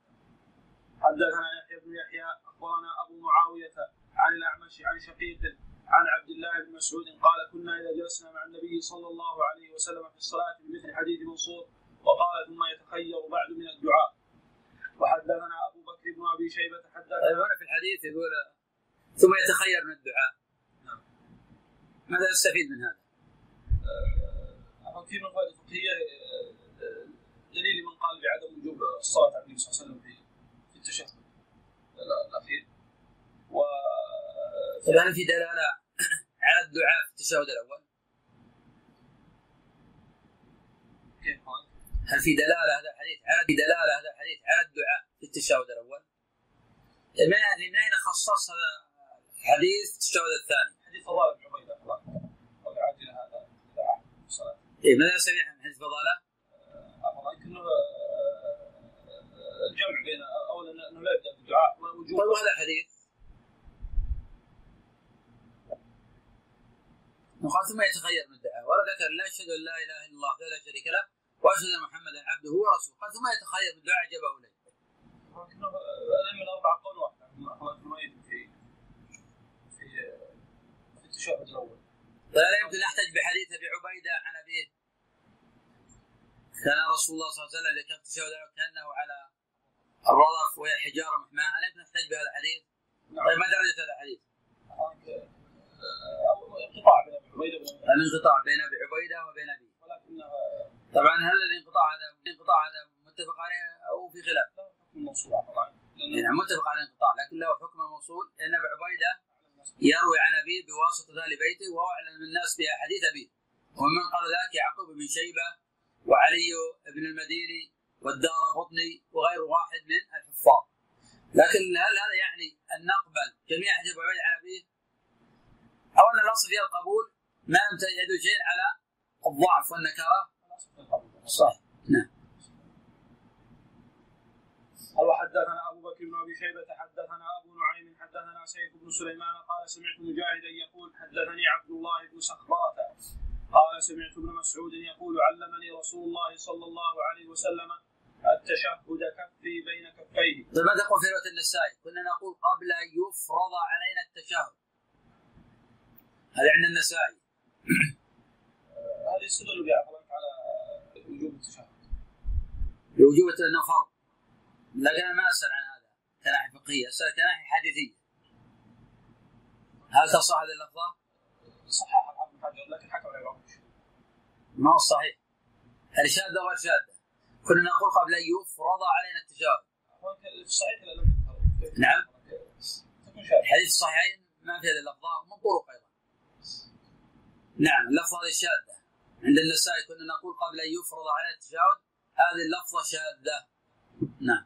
حدثنا يحيى بن يحيى أخبرنا أبو معاوية عن الأعمش عن شقيق عن عبد الله بن مسعود قال كنا إذا جلسنا مع النبي صلى الله عليه وسلم في الصلاة بمثل حديث منصور وقال ثم يتخير بعد من الدعاء وحدثنا أبو بكر بن أبي شيبة حدثنا هنا في الحديث يقول ثم يتخير من الدعاء. ماذا نستفيد من هذا؟ في من الفوائد الفقهية آه، دليل من قال بعدم وجوب الصلاة على النبي صلى الله عليه وسلم في في التشهد الأخير و طيب هل في دلالة على الدعاء في التشهد الأول؟ هل في دلالة هذا الحديث على في دلالة هذا الحديث على الدعاء في التشهد الأول؟ من من اين خصص هذا الحديث في التشهد الثاني؟ حديث فضالة بن قال عاجل هذا الدعاء في الصلاة إيه ماذا نستفيد من حديث فضالة؟ أفضل يمكن الجمع بين أولا أنه لا يبدأ بالدعاء ووجوب طيب وهذا الحديث وقال ثم يتخير من الدعاء ولا ذكر لا أشهد أن لا إله إلا الله لا شريك له وأشهد أن محمدا عبده ورسوله قال ثم يتخير من الدعاء أعجبه إليه. ولكنه الائمه الاربعه قول واحد اخراج الميت في في في التشهد الأول. فلا يمكن أحتج بحديث أبي عبيدة عن أبيه كان رسول الله صلى الله عليه وسلم إذا كان تشهد كأنه على الرضف وهي حجارة محماة هل يمكن أحتج بهذا الحديث؟ نعم. طيب ما درجة هذا الحديث؟ انقطاع بين أبي عبيدة وبين الانقطاع بين أبي عبيدة وبين ابيه ولكنها طبعا هل الانقطاع هذا الانقطاع هذا متفق عليه أو في خلاف؟ يعني متفق على الانقطاع لكن له حكم الموصول لأن أبي عبيدة يروي عن أبيه بواسطة أهل بيته وهو اعلم الناس باحاديث أبيه ومن قال ذلك يعقوب بن شيبة وعلي بن المديني والدار قطني وغير واحد من الحفاظ لكن هل هذا يعني أن نقبل جميع حديث ابو عبيدة عن أبيه؟ أو ان الاصل فيها القبول ما لم يدل شيء على الضعف والنكره صحيح نعم. قال وحدثنا أبو بكر بن أبي شيبة حدثنا أبو نعيم حدثنا سيف بن سليمان قال سمعت مجاهدا يقول حدثني عبد الله بن سخبرة قال سمعت ابن مسعود يقول علمني رسول الله صلى الله عليه وسلم التشهد كفي بين كفيه. طيب ماذا تقول في رواية النسائي؟ كنا نقول قبل أن يفرض علينا التشهد هذا عند النسائي. هذه يستدل بها على وجوب التشهد. بوجوب انه فرض لكن أنا ما أسأل عن هذا كناحية فقهية أسأل كناحية حديثية. هل تصح هذه اللفظة؟ صححها الحافظ حجر لكن حكم عليه ما هو صحيح. هل شاذة وغير شاذة؟ كنا نقول قبل أن يفرض علينا لم يذكر نعم. الحديث الصحيحين ما في هذه اللفظة من طرق أيضا. نعم هذه شاذة. عند النسائي كنا نقول قبل أن يفرض علينا التشهد هذه اللفظة شاذة. نعم.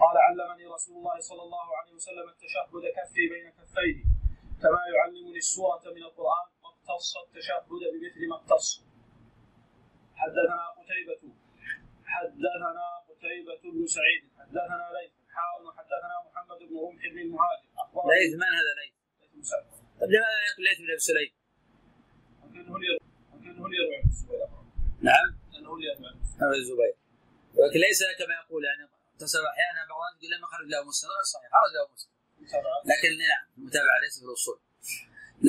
قال علمني رسول الله صلى الله عليه وسلم التشهد كفي بين كفيه كما يعلمني السورة من القرآن واقتص التشهد بمثل ما اقتص. حدثنا قتيبة حدثنا قتيبة بن سعيد حدثنا ليث حاء وحدثنا محمد بن رمح بن المهاجر ليث من هذا ليث؟ طيب لماذا يقول ليث بن ابي سليم؟ ممكن هو اللي يروي ممكن هو اللي يروي عن الزبير نعم لأنه هو اللي يروي عن الزبير. ولكن ليس كما يقول يعني تصل أحيانا بعض الناس يقول لما خرج له مسلم صحيح. خرج له مسلم لكن نعم المتابعة ليس في الأصول.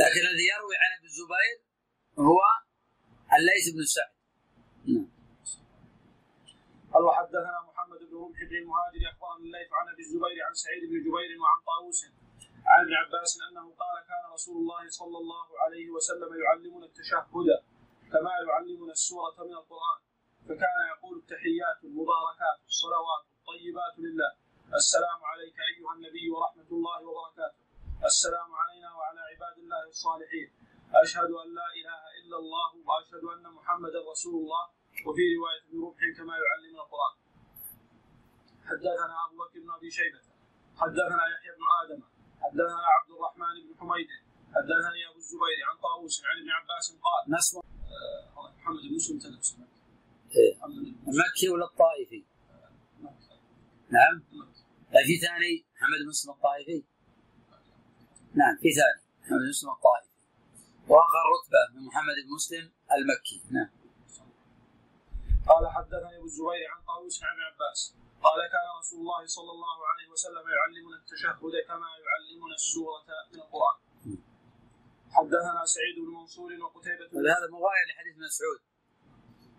لكن الذي يروي عن ابن الزبير هو الليث بن سعد. نعم. قال وحدثنا محمد بن رمح بن المهاجر أخبرنا الليث عن أبي الزبير عن سعيد بن جبير وعن طاووس. عن ابن عباس انه قال كان رسول الله صلى الله عليه وسلم يعلمنا التشهد كما يعلمنا السورة من القرآن. فكان يقول التحيات المباركات الصلوات الطيبات لله. السلام عليك أيها النبي ورحمة الله وبركاته. السلام علينا وعلى عباد الله الصالحين. أشهد أن لا إله إلا الله وأشهد أن محمدا رسول الله. وفي رواية ابن كما يعلمنا القرآن. حدثنا أبو بكر بن أبي شيبة. حدثنا يحيى بن آدم. حدثنا عبد الرحمن بن حميد حدثني أبو الزبير عن طاووس عن ابن عباس قال اسمه آه، محمد بن مسلم تلبس إيه. مسلم. المكي ولا الطائفي؟ نعم. لا في ثاني. محمد بن مسلم الطائفي؟ نعم في ثاني. محمد بن مسلم الطائفي. وآخر رتبة من محمد بن مسلم المكي. نعم. قال حدثني أبو الزبير عن طاووس عن ابن عباس. قال كان رسول الله صلى الله عليه وسلم يعلمنا التشهد كما يعلمنا السورة من القرآن. حدثنا سعيد بن منصور وقتيبة بن هذا مغاير لحديث مسعود.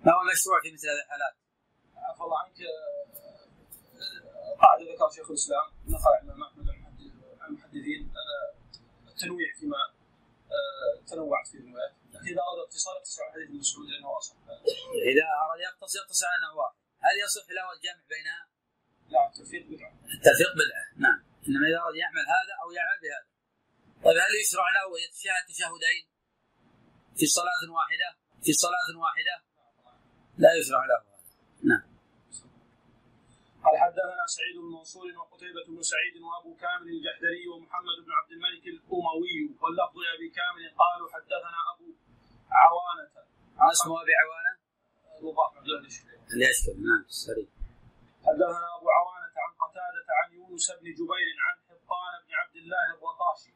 ما هو مشروع في مثل هذه الحالات؟ عفى الله عنك آه، قاعدة ذكر شيخ الإسلام نقل عن أحمد المحدثين التنويع فيما آه، تنوعت فيه الروايات إذا أراد اتصال اتصل على حديث المسعود لأنه أصح. إذا أراد يقتصر يقتصر على واحد. هل يصح له الجمع بينها؟ لا التوفيق بدعة. التفريق بدعة. نعم. إنما إذا أراد يعمل هذا أو يعمل بهذا. طيب هل يشرع له يتشهد تشهدين في صلاة واحدة؟ في صلاة واحدة؟ لا يشرع له هذا. نعم. قال حدثنا سعيد بن منصور وقتيبة بن سعيد وأبو كامل الجحدري ومحمد بن عبد الملك الأموي واللفظ لأبي كامل قالوا حدثنا أبو عوانة. اسمه أبي عوانة؟ اللي يشكر نعم سريع حدثنا أبو عوانة عن قتادة عن يونس بن جبير عن حطان بن عبد الله الرقاشي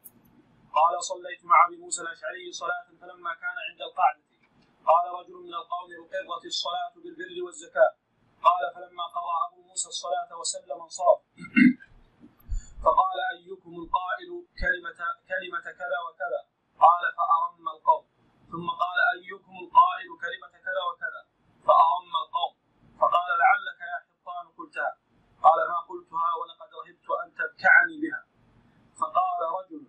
قال صليت مع أبي موسى الأشعري صلاة فلما كان عند القعده قال رجل من القوم أقرت الصلاة بالبر والزكاة. قال فلما قضى أبو موسى الصلاة وسلم انصرف فقال أيكم القائل كلمه كلمة كذا وكذا؟ قال فأرم القوم. ثم قال أيكم القائل كلمة كذا وكذا؟ فأرم القوم. فقال حطان قلتها قال ما قلتها ولقد رهبت أن تبكعني بها. فقال رجل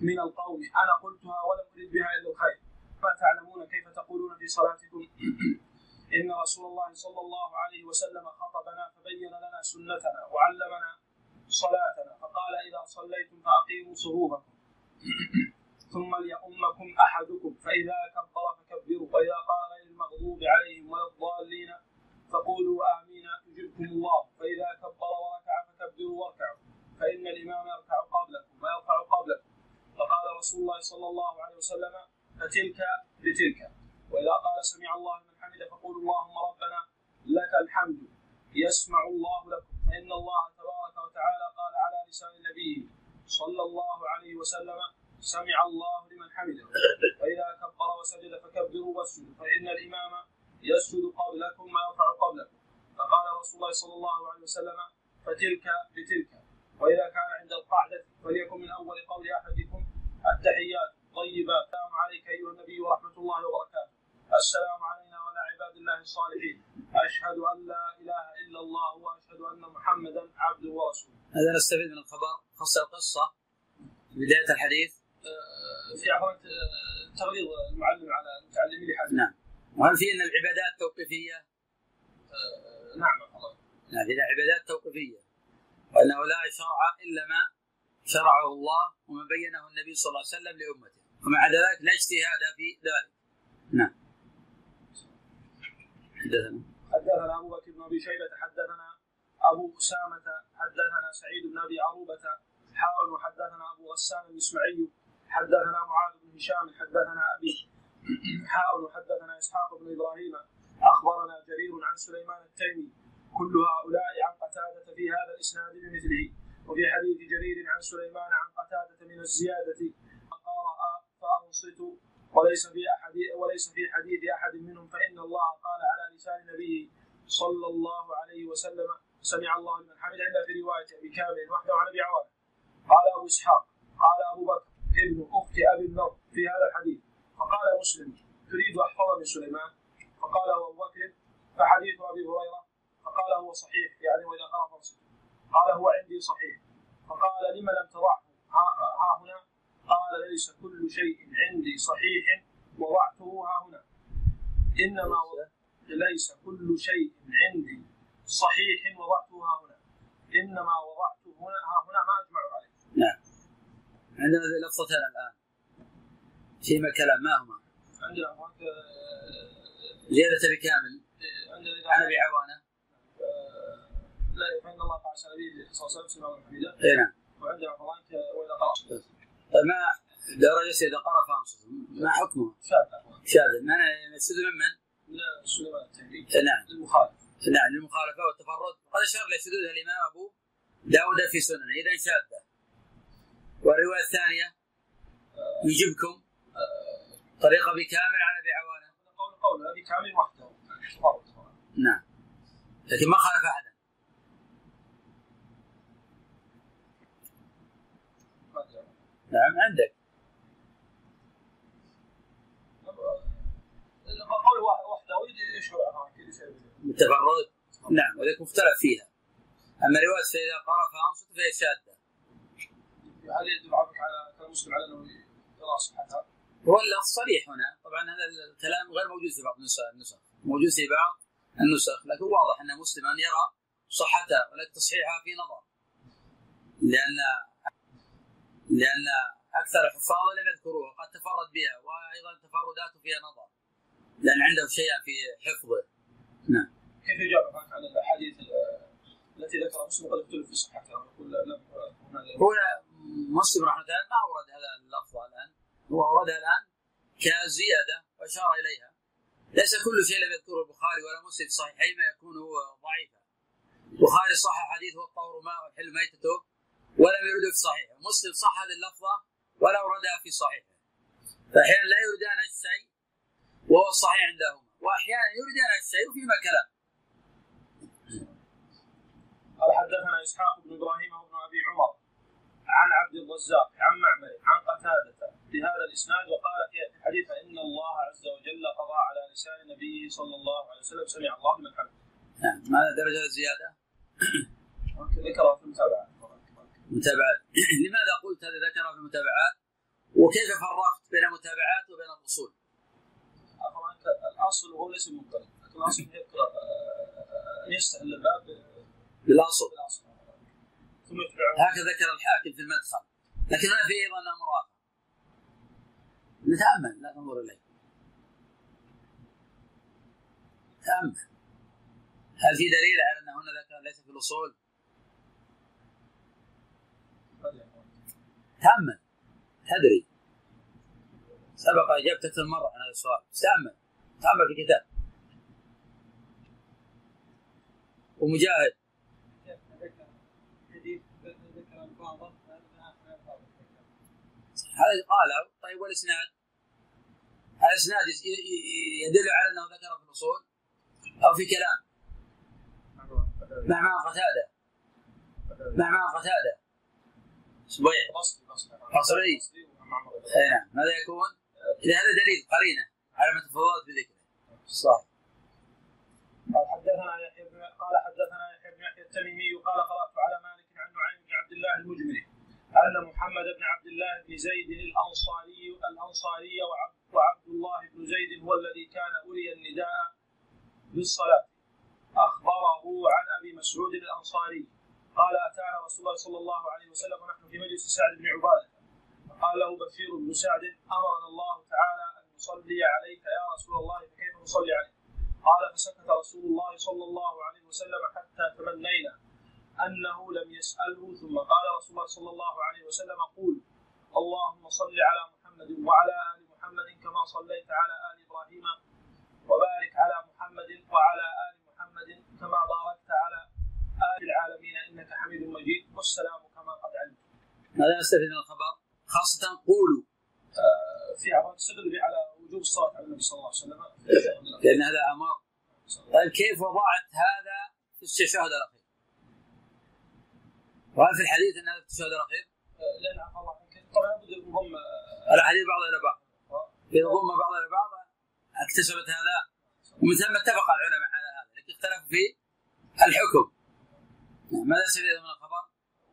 من القوم أنا قلتها ولم ارد بها إلا الخير. ما تعلمون كيف تقولون في صلاتكم؟ [clears throat] إن رسول الله صلى الله عليه وسلم خطبنا فبين لنا سنتنا وعلمنا صلاتنا. فقال إذا صليتم فأقيموا صفوفكم [clears throat] ثم ليؤمكم أحدكم. فإذا كبر فكبروا وإذا قال غير المغضوب عليهم ولا الضالين فقولوا آمين. فتلك نستفيد من الخبر خاصة القصة بداية الحديث. آه، في عفوا آه، تغليظ المعلم على المتعلمين لحاجة. نعم. وهل في أن العبادات توقيفية؟ آه، نعم نعم إذا عبادات توقيفية. وأنه لا شرع إلا ما شرعه الله وما بينه النبي صلى الله عليه وسلم لأمته. ومع ذلك لا اجتهاد في ذلك. نعم. حدثنا. حدثنا أبو بكر بن أبي شيبة حدثنا أبو أسامة حدثنا سعيد بن أبي عروبة حاول وحدثنا أبو غسان المسمعي حدثنا معاذ بن هشام حدثنا أبي حاول وحدثنا إسحاق بن إبراهيم أخبرنا جرير عن سليمان التيمي كل هؤلاء عن قتادة في هذا الإسناد بمثله وفي حديث جرير عن سليمان عن قتادة من الزيادة قرأ فأنصتوا وليس في احد وليس في حديث احد منهم فان الله قال على لسان نبيه صلى الله عليه وسلم سمع الله لمن حمد إلا في رواية أبي كامل وحده عن أبي عوانة. قال أبو إسحاق قال ابو بكر ابن اخت ابي النضر في هذا الحديث فقال مسلم تريد احفظ من سليمان فقال ابو بكر فحديث ابي هريره فقال هو صحيح يعني واذا قال فانصت قال هو عندي صحيح فقال لم لم تضعه ها, ها هنا قال ليس كل شيء عندي صحيح وضعته ها هنا انما وضع ليس كل شيء عندي صحيح وضعته ها هنا انما وضعته هنا ها هنا ما اجمع عليه نعم عندنا لفظتان الآن فيما كلام ما هما؟ عندنا هناك آه، زيادة بكامل عندنا إذا- عن أبي عوانة آه، لا فان الله قال على نبيه صلى الله عليه وسلم سمع حميده اي نعم وعندنا هناك واذا قرأ طيب ما درجة إذا قرأ فانصت ما حكمه؟ شاذ شاذ ما يستفيد من من؟ من سليمان التيمي نعم المخالف نعم للمخالفة والتفرد قد أشار لسدودها الإمام أبو داود في سننه إذا شاذة والرواية الثانية يجبكم طريقة بكامل عن أبي عوانة قول قول هذه كامل وحده تفرد. نعم لكن ما خالف أحدا ما أدري. نعم عندك. قول وحده بالتفرد نعم ولكن مختلف فيها. أما رواية فإذا قرأ فأنصت فهي شاذة. هل يدل على كلام مسلم على أنه يرى صحتها؟ هو اللفظ صريح هنا. طبعا هذا الكلام غير موجود في بعض النسخ النسخ. موجود في بعض النسخ. لكن واضح أن مسلما يرى صحتها ولكن تصحيحها في نظر. لأن لأن أكثر الحفاظ لم يذكروها قد تفرد بها وأيضا تفرداته فيها نظر لأن عنده شيئا في حفظه. نعم. كيف يجاب عنك عن الأحاديث التي ذكرها مسلم قد اختلف في صحتها هو مسلم رحمة الله ما أورد هذا اللفظ الآن. هو أوردها الآن كزيادة وأشار إليها. ليس كل شيء لم يذكره البخاري ولا مسلم في صحيحيهما يكون هو ضعيفا. البخاري صح حديث والطهر ماء والحل ميتته ولم يرده في صحيحه مسلم صح هذه اللفظة ولا أوردها في صحيحه فأحيانا لا يردان الشيء وهو الصحيح عندهما وأحيانا يردان الشيء وفيما كلام قال حدثنا إسحاق بن إبراهيم وابن أبي عمر عن عبد الرزاق عن معمر عن قتادة بهذا الإسناد وقال في الحديث إن الله عز وجل قضى على لسان نبيه صلى الله عليه وسلم سمع الله لمن حمده. نعم ماذا درجة الزيادة؟ ذكرها في المتابعة. متابعات. [clears throat] لماذا قلت هذا ذكرها في المتابعات؟ وكيف فرقت بين المتابعات وبين الأصول؟ الأصل هو ليس مضطرب لكن الأصل يقرا ان يستهل الباب. بالأصل. ثم هكذا ذكر الحاكم في المدخل. لكن ما في أيضا أمر آخر. نتأمل. لا تنظر إليه. تأمل. هل في دليل على أن هنا ذكر ليس في الأصول؟ تامل تدري. سبق اجابت أكثر مره عن هذا السؤال. استامل تامل في الكتاب. ومجاهد. هذا قاله. طيب والإسناد؟ الإسناد يدل على أنه ذكر في الأصول أو في كلام. مع معنى قتادة. مع معنى قتادة. صبيح بصري اي نعم ماذا يكون؟ إذا هذا دليل قرينة على ما تفضلت بذكره. صح. قال حدثنا يحيى قال حدثنا يحيى بن يحيى التميمي قال قرأت على مالك عن نعيم بن عبد الله المجمري أن محمد بن عبد الله بن زيد الانصاري الأنصاري وعبد, الله بن زيد هو الذي كان أري النداء بالصلاة. أخبره عن أبي مسعود الأنصاري. قال أتانا رسول الله صلى الله عليه وسلم ونحن في مجلس سعد بن عبادة فقال له بشير بن سعد أمرنا الله تعالى أن نصلي عليك يا رسول الله فكيف نصلي عليك؟ قال فسكت رسول الله صلى الله عليه وسلم حتى تمنينا أنه لم يسأله ثم قال رسول الله صلى الله عليه وسلم قول اللهم صل على محمد وعلى آل محمد كما صليت على آل إبراهيم وبارك على محمد وعلى آل محمد كما باركت على العالمين إنك حميد مجيد. والسلام كما قد علمت. ماذا نستفيد من الخبر؟ خاصة قولوا. آه، في عبارة تستدل به على وجوب الصلاة على النبي صلى الله عليه وسلم. لأن هذا أمر. طيب كيف وضعت هذا في التشهد الأخير؟ وهل في الحديث أن هذا في التشهد الأخير؟ آه، لأن عفى الله عنك طبعا لابد ينضم الأحاديث بعضها إلى بعض. إذا ضم بعضها إلى بعض اكتسبت هذا. ومن ثم اتفق العلماء على هذا. لكن اختلفوا في الحكم. ماذا سيدنا من الخبر؟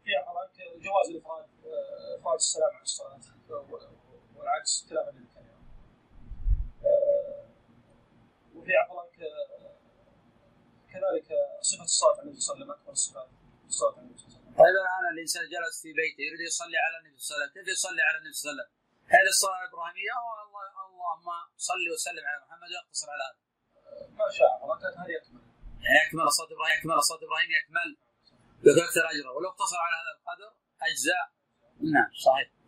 في عنك جواز الإفراد آه، إفراد السلام على الصلاة والعكس خلافا للكلام وفي عفى الله عنك آه، كذلك صفة الصلاة على النبي صلى الله عليه وسلم أكبر الصفات الصلاة على النبي صلى الله عليه وسلم طيب الآن الإنسان جلس في بيته يريد يصلي على النبي صلى الله عليه وسلم كيف يصلي على النبي صلى الله عليه وسلم؟ هل الصلاة الإبراهيمية أو الله اللهم صل وسلم على محمد ويقتصر على هذا؟ ما شاء الله كانت هذه أكمل يعني أكمل صلاة إبراهيم أكمل صلاة إبراهيم أكمل يكون أكثر أجرا ولو اقتصر على هذا القدر أجزاء. نعم صحيح.